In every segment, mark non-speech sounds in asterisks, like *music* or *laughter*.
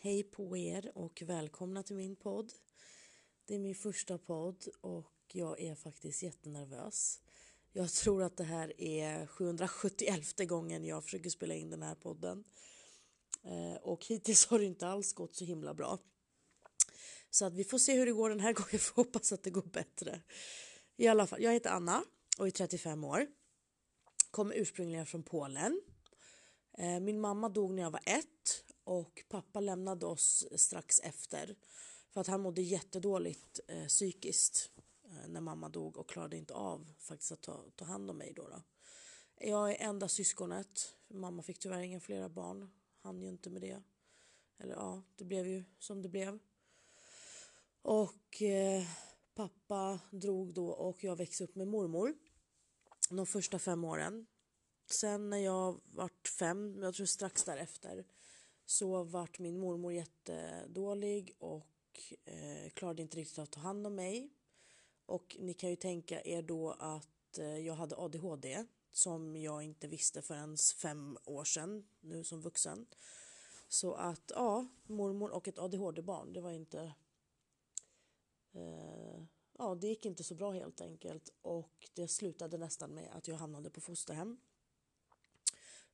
Hej på er och välkomna till min podd. Det är min första podd och jag är faktiskt jättenervös. Jag tror att det här är 771 gången jag försöker spela in den här podden. Eh, och hittills har det inte alls gått så himla bra. Så att vi får se hur det går den här *laughs* gången, får hoppas att det går bättre. I alla fall, jag heter Anna och är 35 år. Kommer ursprungligen från Polen. Eh, min mamma dog när jag var ett och pappa lämnade oss strax efter för att han mådde jättedåligt eh, psykiskt eh, när mamma dog och klarade inte av faktiskt att ta, ta hand om mig då, då. Jag är enda syskonet. Mamma fick tyvärr inga flera barn. Han ju inte med det. Eller ja, det blev ju som det blev. Och eh, pappa drog då och jag växte upp med mormor de första fem åren. Sen när jag vart fem, jag tror strax därefter, så vart min mormor jättedålig och eh, klarade inte riktigt att ta hand om mig. Och ni kan ju tänka er då att eh, jag hade ADHD som jag inte visste förrän fem år sedan, nu som vuxen. Så att ja, mormor och ett ADHD-barn, det var inte... Eh, ja, det gick inte så bra helt enkelt och det slutade nästan med att jag hamnade på fosterhem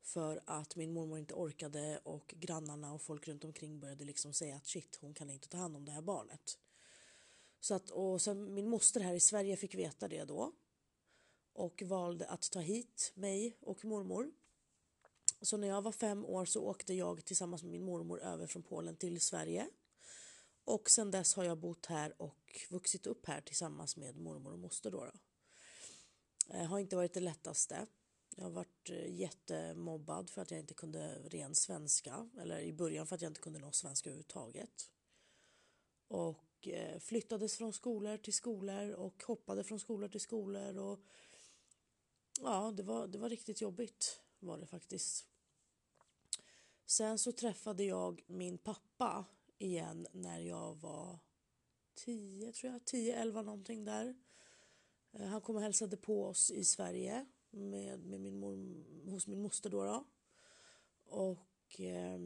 för att min mormor inte orkade och grannarna och folk runt omkring började liksom säga att shit, hon kan inte ta hand om det här barnet. Så att, och sen min moster här i Sverige fick veta det då och valde att ta hit mig och mormor. Så när jag var fem år så åkte jag tillsammans med min mormor över från Polen till Sverige. Och sen dess har jag bott här och vuxit upp här tillsammans med mormor och moster då. då. Det har inte varit det lättaste. Jag har varit eh, jättemobbad för att jag inte kunde ren svenska. Eller i början för att jag inte kunde någon svenska överhuvudtaget. Och eh, flyttades från skolor till skolor och hoppade från skolor till skolor. Och ja, det var, det var riktigt jobbigt var det faktiskt. Sen så träffade jag min pappa igen när jag var 10 tror jag, 10, 11 någonting där. Eh, han kom och hälsade på oss i Sverige med, med min mor, hos min moster då. då. Och eh,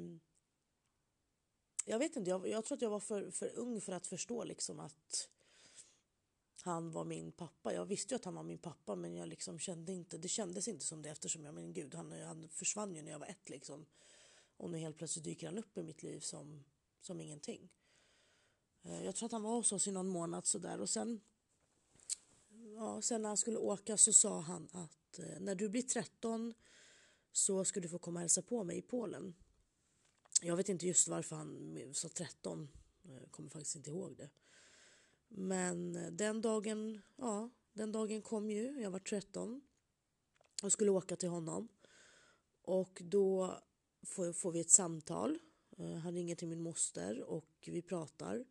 jag vet inte, jag, jag, tror att jag var för, för ung för att förstå liksom att han var min pappa. Jag visste ju att han var min pappa men jag liksom kände inte, det kändes inte som det eftersom jag, men gud, han, han försvann ju när jag var ett liksom. Och nu helt plötsligt dyker han upp i mitt liv som, som ingenting. Eh, jag tror att han var hos oss i någon månad sådär och sen, ja, sen när han skulle åka så sa han att Eh, när du blir 13 så ska du få komma och hälsa på mig i Polen. Jag vet inte just varför han sa 13, jag kommer faktiskt inte ihåg det. Men eh, den dagen, ja, den dagen kom ju, jag var 13 och skulle åka till honom. Och då får, får vi ett samtal. Eh, han ringer till min moster och vi pratar.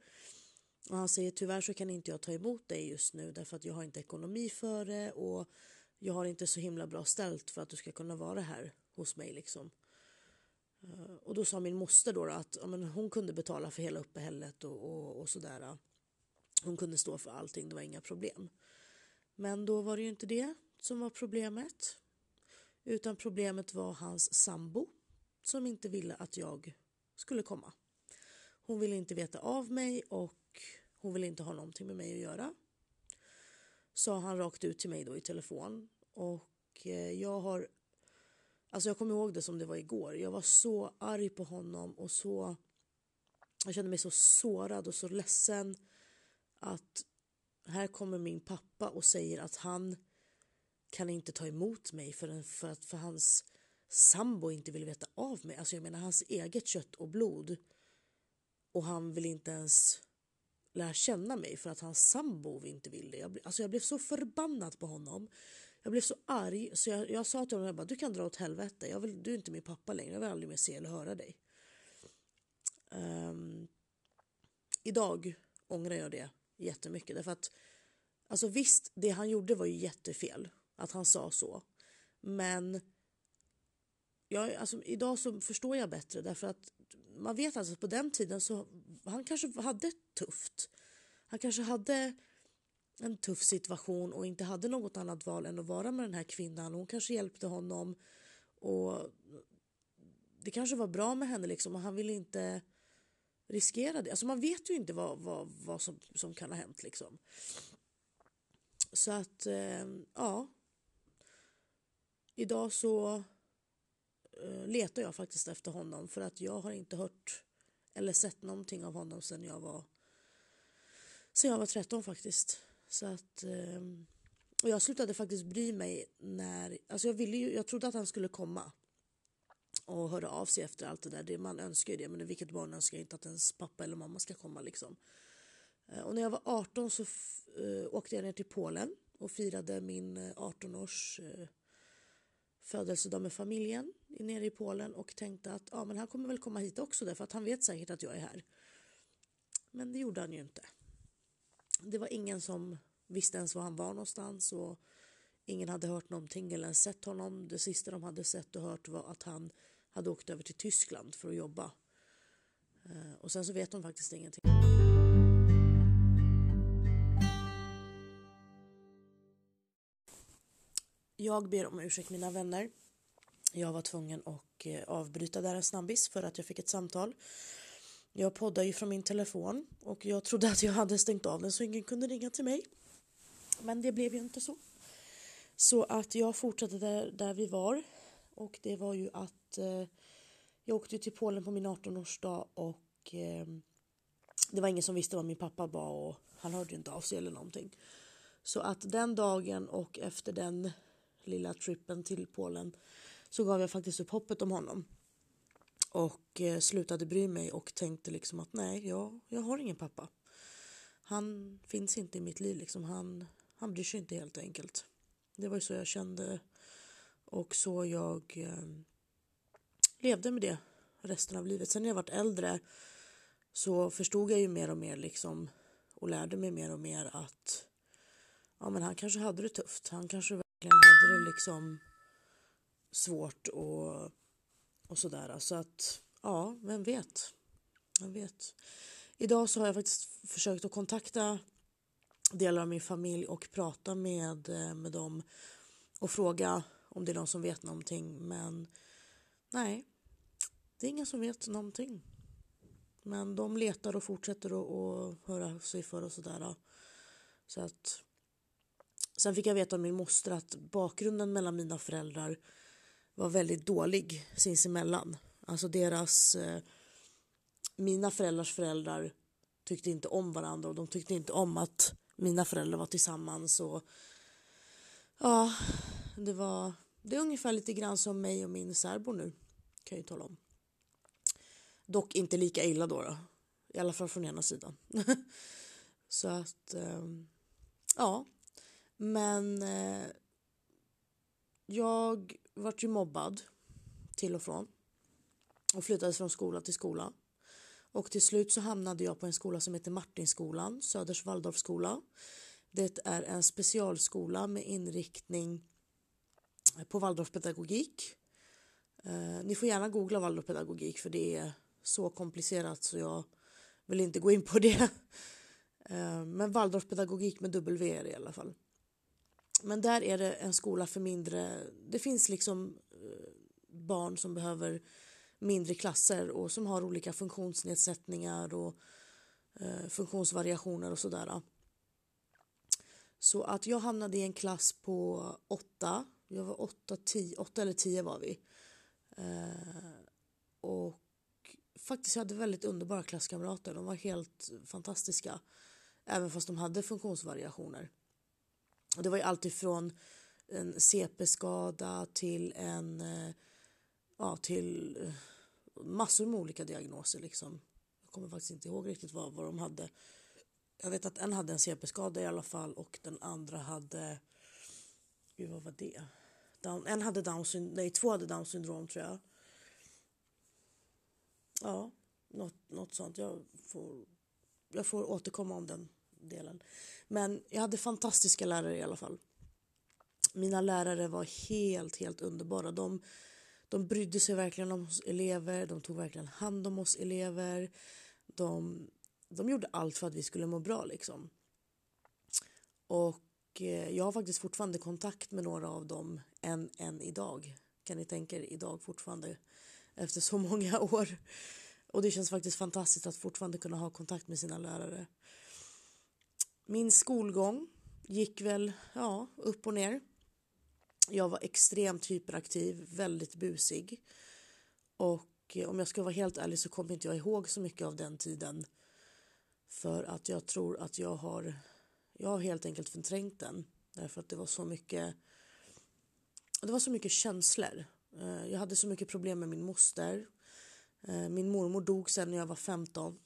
Och han säger tyvärr så kan inte jag ta emot dig just nu därför att jag har inte ekonomi för det och jag har inte så himla bra ställt för att du ska kunna vara här hos mig liksom. Eh, och då sa min moster då att ja, men hon kunde betala för hela uppehället och, och, och sådär. Hon kunde stå för allting, det var inga problem. Men då var det ju inte det som var problemet. Utan problemet var hans sambo som inte ville att jag skulle komma. Hon ville inte veta av mig och hon vill inte ha någonting med mig att göra sa han rakt ut till mig då i telefon. Och eh, jag har... Alltså jag kommer ihåg det som det var igår. Jag var så arg på honom och så... Jag kände mig så sårad och så ledsen att här kommer min pappa och säger att han kan inte ta emot mig för, för att för hans sambo inte vill veta av mig. Alltså jag menar hans eget kött och blod. Och han vill inte ens lära känna mig för att hans sambo inte vill det. Jag, alltså jag blev så förbannad på honom. Jag blev så arg så jag, jag sa till honom bara, du kan dra åt helvete. Jag vill, du är inte min pappa längre. Jag vill aldrig mer se eller höra dig. Um, idag ångrar jag det jättemycket. Därför att, alltså visst, det han gjorde var ju jättefel. Att han sa så. Men jag, alltså, idag så förstår jag bättre därför att man vet alltså att på den tiden så han kanske hade tufft. Han kanske hade en tuff situation och inte hade något annat val än att vara med den här kvinnan. Hon kanske hjälpte honom och det kanske var bra med henne liksom och han ville inte riskera det. Alltså man vet ju inte vad, vad, vad som, som kan ha hänt liksom. Så att, eh, ja. Idag så Eh, letar jag faktiskt efter honom för att jag har inte hört eller sett någonting av honom sen jag var sen jag var 13 faktiskt. Så att eh, och jag slutade faktiskt bry mig när, alltså jag ville ju, jag trodde att han skulle komma och höra av sig efter allt det där. Det, man önskar ju det, men vilket barn önskar inte att ens pappa eller mamma ska komma liksom. Eh, och när jag var 18 så åkte jag ner till Polen och firade min 18-års eh, födelsedag med familjen nere i Polen och tänkte att ja, men han kommer väl komma hit också därför att han vet säkert att jag är här. Men det gjorde han ju inte. Det var ingen som visste ens var han var någonstans och ingen hade hört någonting eller sett honom. Det sista de hade sett och hört var att han hade åkt över till Tyskland för att jobba. Eh, och sen så vet de faktiskt ingenting. Jag ber om ursäkt mina vänner. Jag var tvungen att eh, avbryta där en snabbis för att jag fick ett samtal. Jag poddar ju från min telefon och jag trodde att jag hade stängt av den så ingen kunde ringa till mig. Men det blev ju inte så. Så att jag fortsatte där, där vi var och det var ju att eh, jag åkte till Polen på min 18-årsdag och eh, det var ingen som visste vad min pappa var och han hörde ju inte av sig eller någonting. Så att den dagen och efter den lilla trippen till Polen så gav jag faktiskt upp hoppet om honom. Och eh, slutade bry mig och tänkte liksom att nej, jag, jag har ingen pappa. Han finns inte i mitt liv liksom. Han, han bryr sig inte helt enkelt. Det var ju så jag kände och så jag eh, levde med det resten av livet. Sen när jag varit äldre så förstod jag ju mer och mer liksom och lärde mig mer och mer att ja, men han kanske hade det tufft. Han kanske var hade det liksom svårt och, och sådär. Så att ja, vem vet? Vem vet? Idag så har jag faktiskt försökt att kontakta delar av min familj och prata med, eh, med dem och fråga om det är någon som vet någonting. Men nej, det är ingen som vet någonting. Men de letar och fortsätter att höra sig för och sådär. Så att Sen fick jag veta av min moster att bakgrunden mellan mina föräldrar var väldigt dålig sinsemellan. Alltså deras, eh, mina föräldrars föräldrar tyckte inte om varandra och de tyckte inte om att mina föräldrar var tillsammans och ja, det var, det är ungefär lite grann som mig och min särbo nu kan jag ju tala om. Dock inte lika illa då, då. i alla fall från ena sidan. *laughs* Så att, eh, ja, men eh, jag vart ju mobbad till och från och flyttades från skola till skola. Och till slut så hamnade jag på en skola som heter Martinskolan, Söders Waldorfskola. Det är en specialskola med inriktning på Waldorfpedagogik. Eh, ni får gärna googla Waldorfpedagogik för det är så komplicerat så jag vill inte gå in på det. *laughs* Eh, men Waldorfpedagogik med W är det i alla fall. Men där är det en skola för mindre, det finns liksom eh, barn som behöver mindre klasser och som har olika funktionsnedsättningar och eh, funktionsvariationer och sådär. Så att jag hamnade i en klass på åtta, jag var åtta, tio, åtta eller tio var vi. Eh, och faktiskt jag hade väldigt underbara klasskamrater, de var helt fantastiska. Även fast de hade funktionsvariationer. Det var ju alltifrån en CP-skada till en eh, ja, till eh, massor med olika diagnoser. Liksom. Jag kommer faktiskt inte ihåg riktigt vad, vad de hade. Jag vet att en hade en CP-skada i alla fall och den andra hade... Gud, vad var det? Down, en hade down syndrom, nej två hade down syndrom tror jag. Ja, något, något sånt. Jag får, jag får återkomma om den delen. Men jag hade fantastiska lärare i alla fall. Mina lärare var helt, helt underbara. De, de brydde sig verkligen om oss elever, de tog verkligen hand om oss elever. De, de gjorde allt för att vi skulle må bra liksom. Och eh, jag har faktiskt fortfarande kontakt med några av dem än, än idag. Kan ni tänka er idag fortfarande efter så *laughs* många år. Och det känns faktiskt fantastiskt att fortfarande kunna ha kontakt med sina lärare. Min skolgång gick väl ja, upp och ner. Jag var extremt hyperaktiv, väldigt busig. Och om jag ska vara helt ärlig så kommer inte jag ihåg så mycket av den tiden. För att jag tror att jag har, jag har helt enkelt förträngt den. Därför att det var så mycket, det var så mycket känslor. Eh, jag hade så mycket problem med min moster. Eh, min mormor dog sen när jag var 15.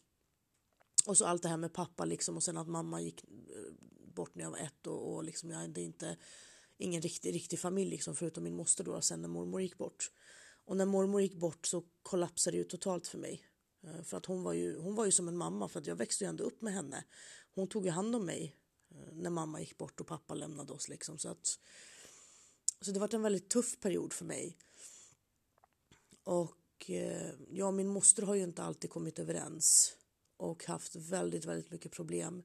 Och så allt det här med pappa liksom och sen att mamma gick eh, bort när jag var ett och, och liksom jag hade inte ingen riktig, riktig familj liksom förutom min moster då sen när mormor gick bort. Och när mormor gick bort så kollapsade det ju totalt för mig. Eh, för att hon var ju, hon var ju som en mamma för att jag växte ju ändå upp med henne. Hon tog ju hand om mig eh, när mamma gick bort och pappa lämnade oss liksom så att så det var en väldigt tuff period för mig. Och jag och min moster har ju inte alltid kommit överens och haft väldigt, väldigt mycket problem.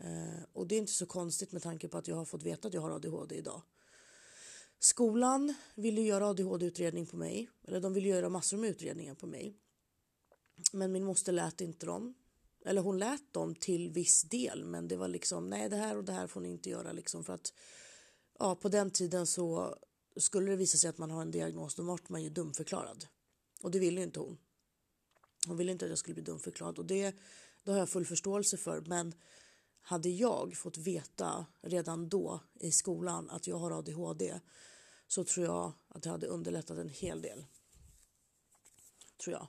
Eh, och det är inte så konstigt med tanke på att jag har fått veta att jag har ADHD idag. Skolan ville göra ADHD-utredning på mig, eller de ville göra massor med utredningar på mig. Men min moster lät inte dem. Eller hon lät dem till viss del, men det var liksom nej, det här och det här får ni inte göra liksom för att ja, på den tiden så skulle det visa sig att man har en diagnos, då vart man ju dumförklarad. Och det ville inte hon. Hon ville inte att jag skulle bli dumförklarad och det, det har jag full förståelse för. Men hade jag fått veta redan då i skolan att jag har ADHD så tror jag att det hade underlättat en hel del. Tror jag.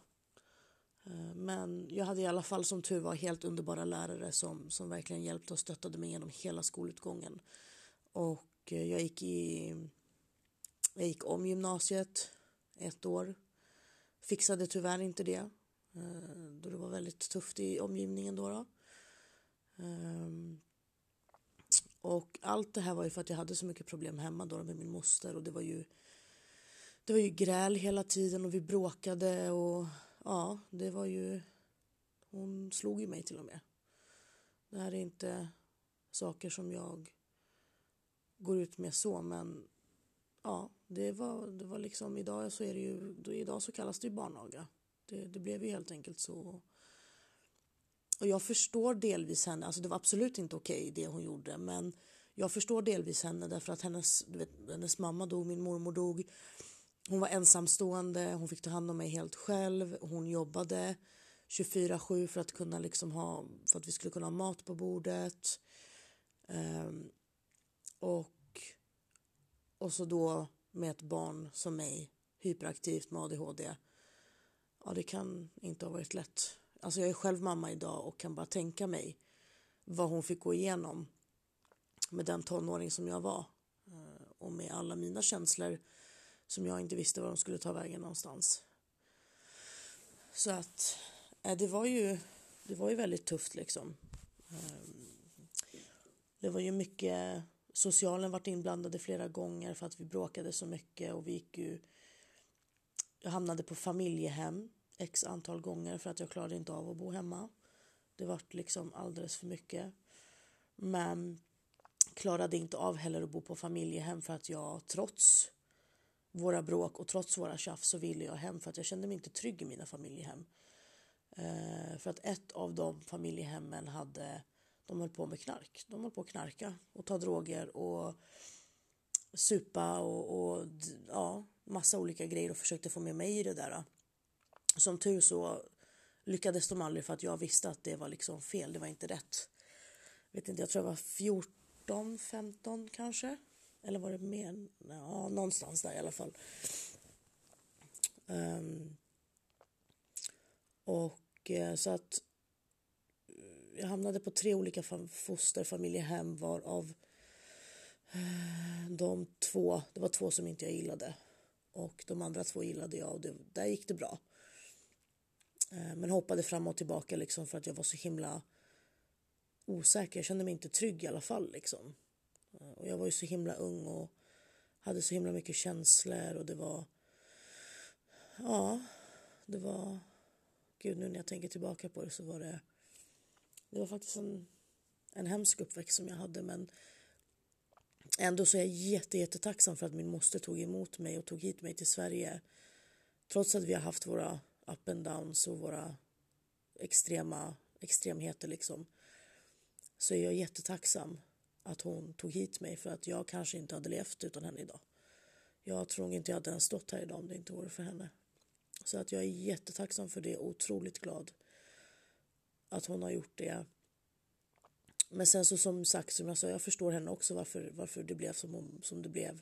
Eh, men jag hade i alla fall som tur var helt underbara lärare som, som verkligen hjälpte och stöttade mig genom hela skolutgången. Och eh, jag gick, i, jag gick om gymnasiet ett år Fixade tyvärr inte det. Eh, då det var väldigt tufft i omgivningen då. då. Ehm, och allt det här var ju för att jag hade så mycket problem hemma då med min moster och det var ju det var ju gräl hela tiden och vi bråkade och ja, det var ju hon slog ju mig till och med. Det här är inte saker som jag går ut med så men ja, det var, det var liksom idag så är det ju, idag så kallas det ju barnaga. Det, det blev ju helt enkelt så. Och jag förstår delvis henne, alltså det var absolut inte okej okay, det hon gjorde men jag förstår delvis henne därför att hennes, vet, hennes mamma dog, min mormor dog. Hon var ensamstående, hon fick ta hand om mig helt själv, hon jobbade 24-7 för att kunna liksom ha, för att vi skulle kunna ha mat på bordet. Um, och och så då med ett barn som mig, hyperaktivt med ADHD. Ja, det kan inte ha varit lätt. Alltså jag är själv mamma idag och kan bara tänka mig vad hon fick gå igenom med den tonåring som jag var eh, och med alla mina känslor som jag inte visste var de skulle ta vägen någonstans. Så att eh, det var ju det var ju väldigt tufft liksom. Eh, det var ju mycket Socialen varit inblandade flera gånger för att vi bråkade så mycket och vi gick ju... Jag hamnade på familjehem x antal gånger för att jag klarade inte av att bo hemma. Det vart liksom alldeles för mycket. Men klarade inte av heller att bo på familjehem för att jag trots våra bråk och trots våra tjafs så ville jag hem för att jag kände mig inte trygg i mina familjehem. Eh, för att ett av de familjehemmen hade de höll på med knark. De höll på att knarka och ta droger och supa och, och ja, massa olika grejer och försökte få med mig i det där. Som tur så lyckades de aldrig för att jag visste att det var liksom fel, det var inte rätt. Vet inte, jag tror jag var 14, 15 kanske. Eller var det mer? Ja, någonstans där i alla fall. Um, och eh, så att eh, jag hamnade på tre olika fosterfamiljehem varav eh, de två, det var två som inte jag gillade och de andra två gillade jag och det, där gick det bra. Eh, men hoppade fram och tillbaka liksom för att jag var så himla osäker. Jag kände mig inte trygg i alla fall liksom. Eh, och jag var ju så himla ung och hade så himla mycket känslor och det var ja, det var gud nu när jag tänker tillbaka på det så var det det var faktiskt en, en hemsk uppväxt som jag hade men ändå så är jag jätte, jättetacksam för att min moster tog emot mig och tog hit mig till Sverige. Trots att vi har haft våra up and downs och våra extrema extremheter liksom så är jag jättetacksam att hon tog hit mig för att jag kanske inte hade levt utan henne idag. Jag tror inte jag hade ens stått här idag om det inte vore för henne. Så att jag är jättetacksam för det, otroligt glad att hon har gjort det. Men sen så som sagt, som jag sa, jag förstår henne också varför, varför det blev som, som det blev.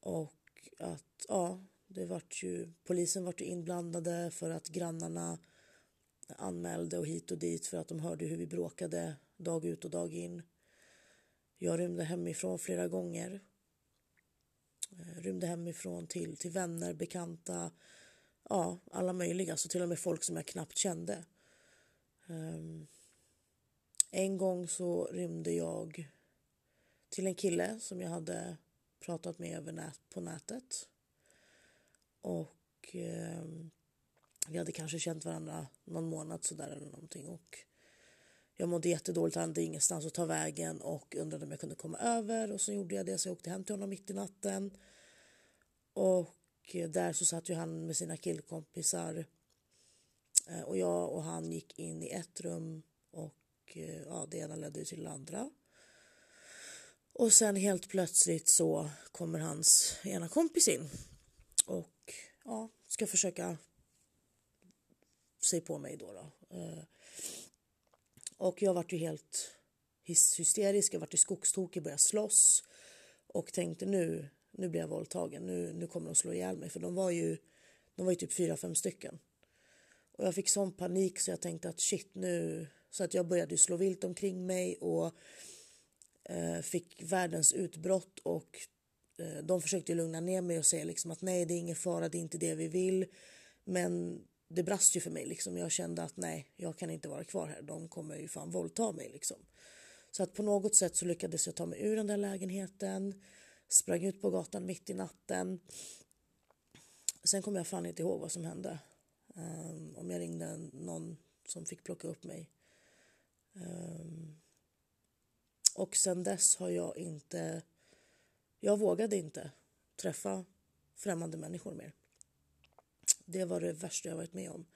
Och att, ja, det vart ju, polisen vart ju inblandade för att grannarna anmälde och hit och dit för att de hörde hur vi bråkade dag ut och dag in. Jag rymde hemifrån flera gånger. Eh, rymde hemifrån till, till vänner, bekanta, ja, alla möjliga, så till och med folk som jag knappt kände. Um, en gång så rymde jag till en kille som jag hade pratat med över nät, på nätet. Och eh, vi hade kanske känt varandra någon månad sådär eller någonting. Och jag mådde jättedåligt, han hade ingenstans att ta vägen och undrade om jag kunde komma över. Och så gjorde jag det, så jag åkte hem till honom mitt i natten. Och eh, där så satt ju han med sina killkompisar. Eh, och jag och han gick in i ett rum och Eh, ja, det ena ledde till det andra. Och sen helt plötsligt så kommer hans ena kompis in och ja, ska försöka sig på mig då. då. Eh, och jag vart ju helt hysterisk, jag vart ju skogstokig, började slåss och tänkte nu, nu blir jag våldtagen, nu, nu kommer de slå ihjäl mig för de var ju, de var ju typ fyra, fem stycken. Och jag fick sån panik så jag tänkte att shit nu, så att jag började slå vilt omkring mig och eh, fick världens utbrott och eh, de försökte lugna ner mig och säga liksom att nej det är ingen fara, det är inte det vi vill. Men det brast ju för mig. Liksom. Jag kände att nej, jag kan inte vara kvar här. De kommer ju fan våldta mig. Liksom. Så att på något sätt så lyckades jag ta mig ur den där lägenheten. Sprang ut på gatan mitt i natten. Sen kommer jag fan inte ihåg vad som hände. Um, om jag ringde någon som fick plocka upp mig. Um, och sen dess har jag inte... Jag vågade inte träffa främmande människor mer. Det var det värsta jag varit med om.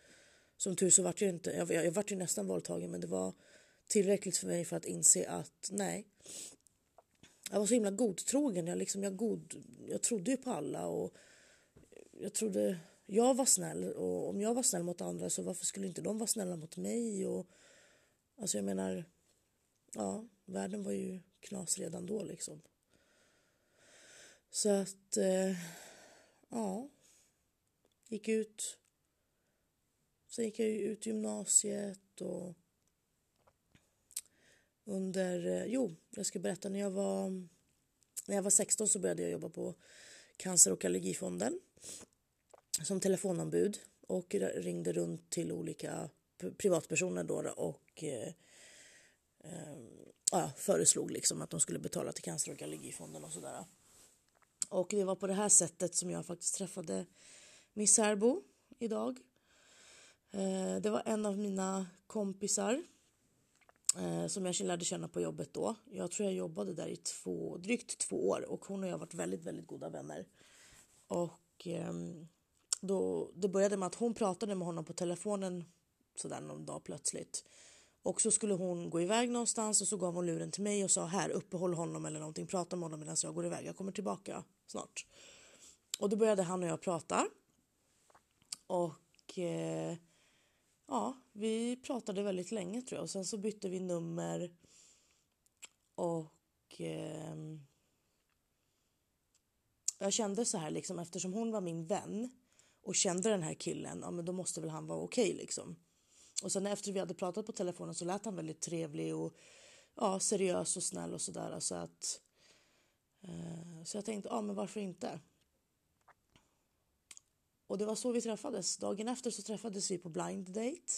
Som tur så vart jag inte, jag, jag, jag vart ju nästan våldtagen men det var tillräckligt för mig för att inse att nej. Jag var så himla godtrogen. Jag, liksom, jag, god, jag trodde ju på alla och jag trodde jag var snäll och om jag var snäll mot andra så varför skulle inte de vara snälla mot mig? Och, alltså jag menar, ja, världen var ju knas redan då liksom. Så att, eh, ja, gick ut. Sen gick jag ju ut gymnasiet och under, eh, jo, jag ska berätta när jag var, när jag var 16 så började jag jobba på Cancer och allergifonden som telefonombud och ringde runt till olika privatpersoner då och eh, eh, ja, föreslog liksom att de skulle betala till Cancer och allergifonden och sådär. Och det var på det här sättet som jag faktiskt träffade min särbo idag. Eh, det var en av mina kompisar eh, som jag lärde känna på jobbet då. Jag tror jag jobbade där i två, drygt två år och hon och jag har varit väldigt, väldigt goda vänner. Och ehm, då, det började med att hon pratade med honom på telefonen sådär någon dag plötsligt. Och så skulle hon gå iväg någonstans och så gav hon luren till mig och sa här uppehåll honom eller någonting, prata med honom medan jag går iväg, jag kommer tillbaka snart. Och då började han och jag prata och eh, ja, vi pratade väldigt länge tror jag. Och sen så bytte vi nummer. Och eh, jag kände så här liksom eftersom hon var min vän och kände den här killen, ja men då måste väl han vara okej okay, liksom. Och sen efter vi hade pratat på telefonen så lät han väldigt trevlig och ja, seriös och snäll och sådär. Så att eh, så jag tänkte, ja men varför inte? Och det var så vi träffades. Dagen efter så träffades vi på blind date.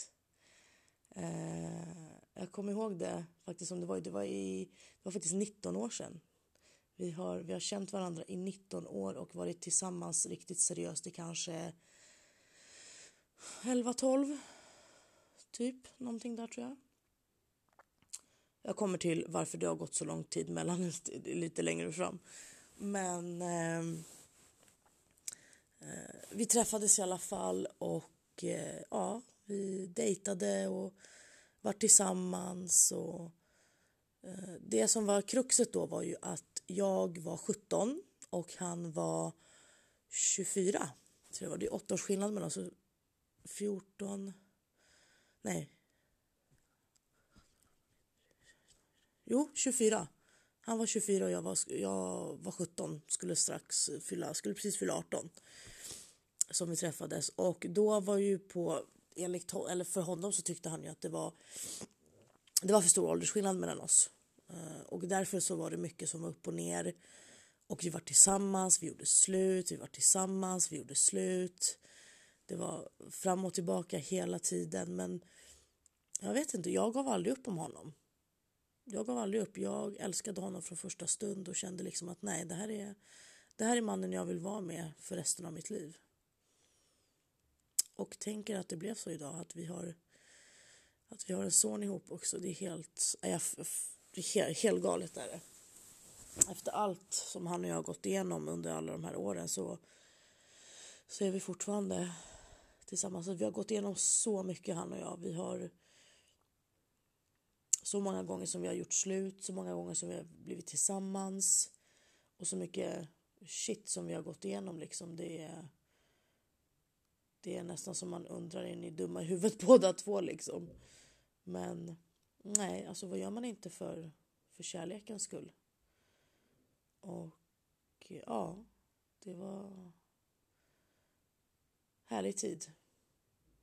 Eh, jag kommer ihåg det faktiskt som det var. Det var, i, det var faktiskt 19 år sedan. Vi har, vi har känt varandra i 19 år och varit tillsammans riktigt seriöst i kanske 11-12. Typ, någonting där tror jag. Jag kommer till varför det har gått så lång tid mellan lite längre fram. Men ehm, eh, vi träffades i alla fall och och eh, ja, vi dejtade och var tillsammans. Och, eh, det som var kruxet då var ju att jag var 17 och han var 24. Så det var det åtta års skillnad mellan oss. 14... Nej. Jo, 24. Han var 24 och jag var, jag var 17. Skulle strax fylla, skulle precis fylla 18. Som vi träffades. Och då var ju på, enligt, eller för honom så tyckte han ju att det var, det var för stor åldersskillnad mellan oss. Eh, och därför så var det mycket som var upp och ner. Och vi var tillsammans, vi gjorde slut, vi var tillsammans, vi gjorde slut. Det var fram och tillbaka hela tiden men jag vet inte, jag gav aldrig upp om honom. Jag gav aldrig upp. Jag älskade honom från första stund och kände liksom att nej, det här är, det här är mannen jag vill vara med för resten av mitt liv. Och tänker att det blev så idag, att vi har, att vi har en son ihop också. Det är helt, äh, är helt, helt galet. Är det efter allt som han och jag har gått igenom under alla de här åren så, så är vi fortfarande tillsammans. Vi har gått igenom så mycket han och jag. Vi har så många gånger som vi har gjort slut, så många gånger som vi har blivit tillsammans och så mycket shit som vi har gått igenom liksom. Det är, det är nästan som man undrar, är ni dumma i huvudet *laughs* båda två liksom? Men nej, alltså vad gör man inte för, för kärlekens skull? Och ja, det var härlig tid.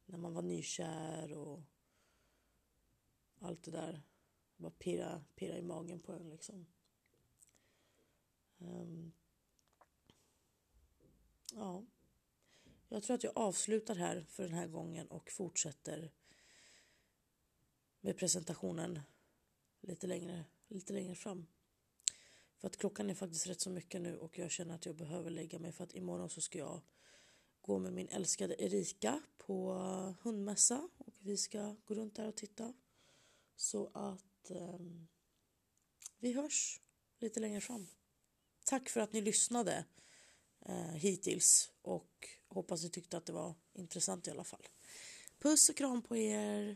När man var nykär och allt det där. Bara pirra, pirra i magen på en liksom. Um, ja. Jag tror att jag avslutar här för den här gången och fortsätter med presentationen lite längre, lite längre fram. För att klockan är faktiskt rätt så mycket nu och jag känner att jag behöver lägga mig för att imorgon så ska jag gå med min älskade Erika på hundmässa och vi ska gå runt där och titta. Så att att eh, vi hörs lite längre fram. Tack för att ni lyssnade eh, hittills och hoppas ni tyckte att det var intressant i alla fall. Puss och kram på er!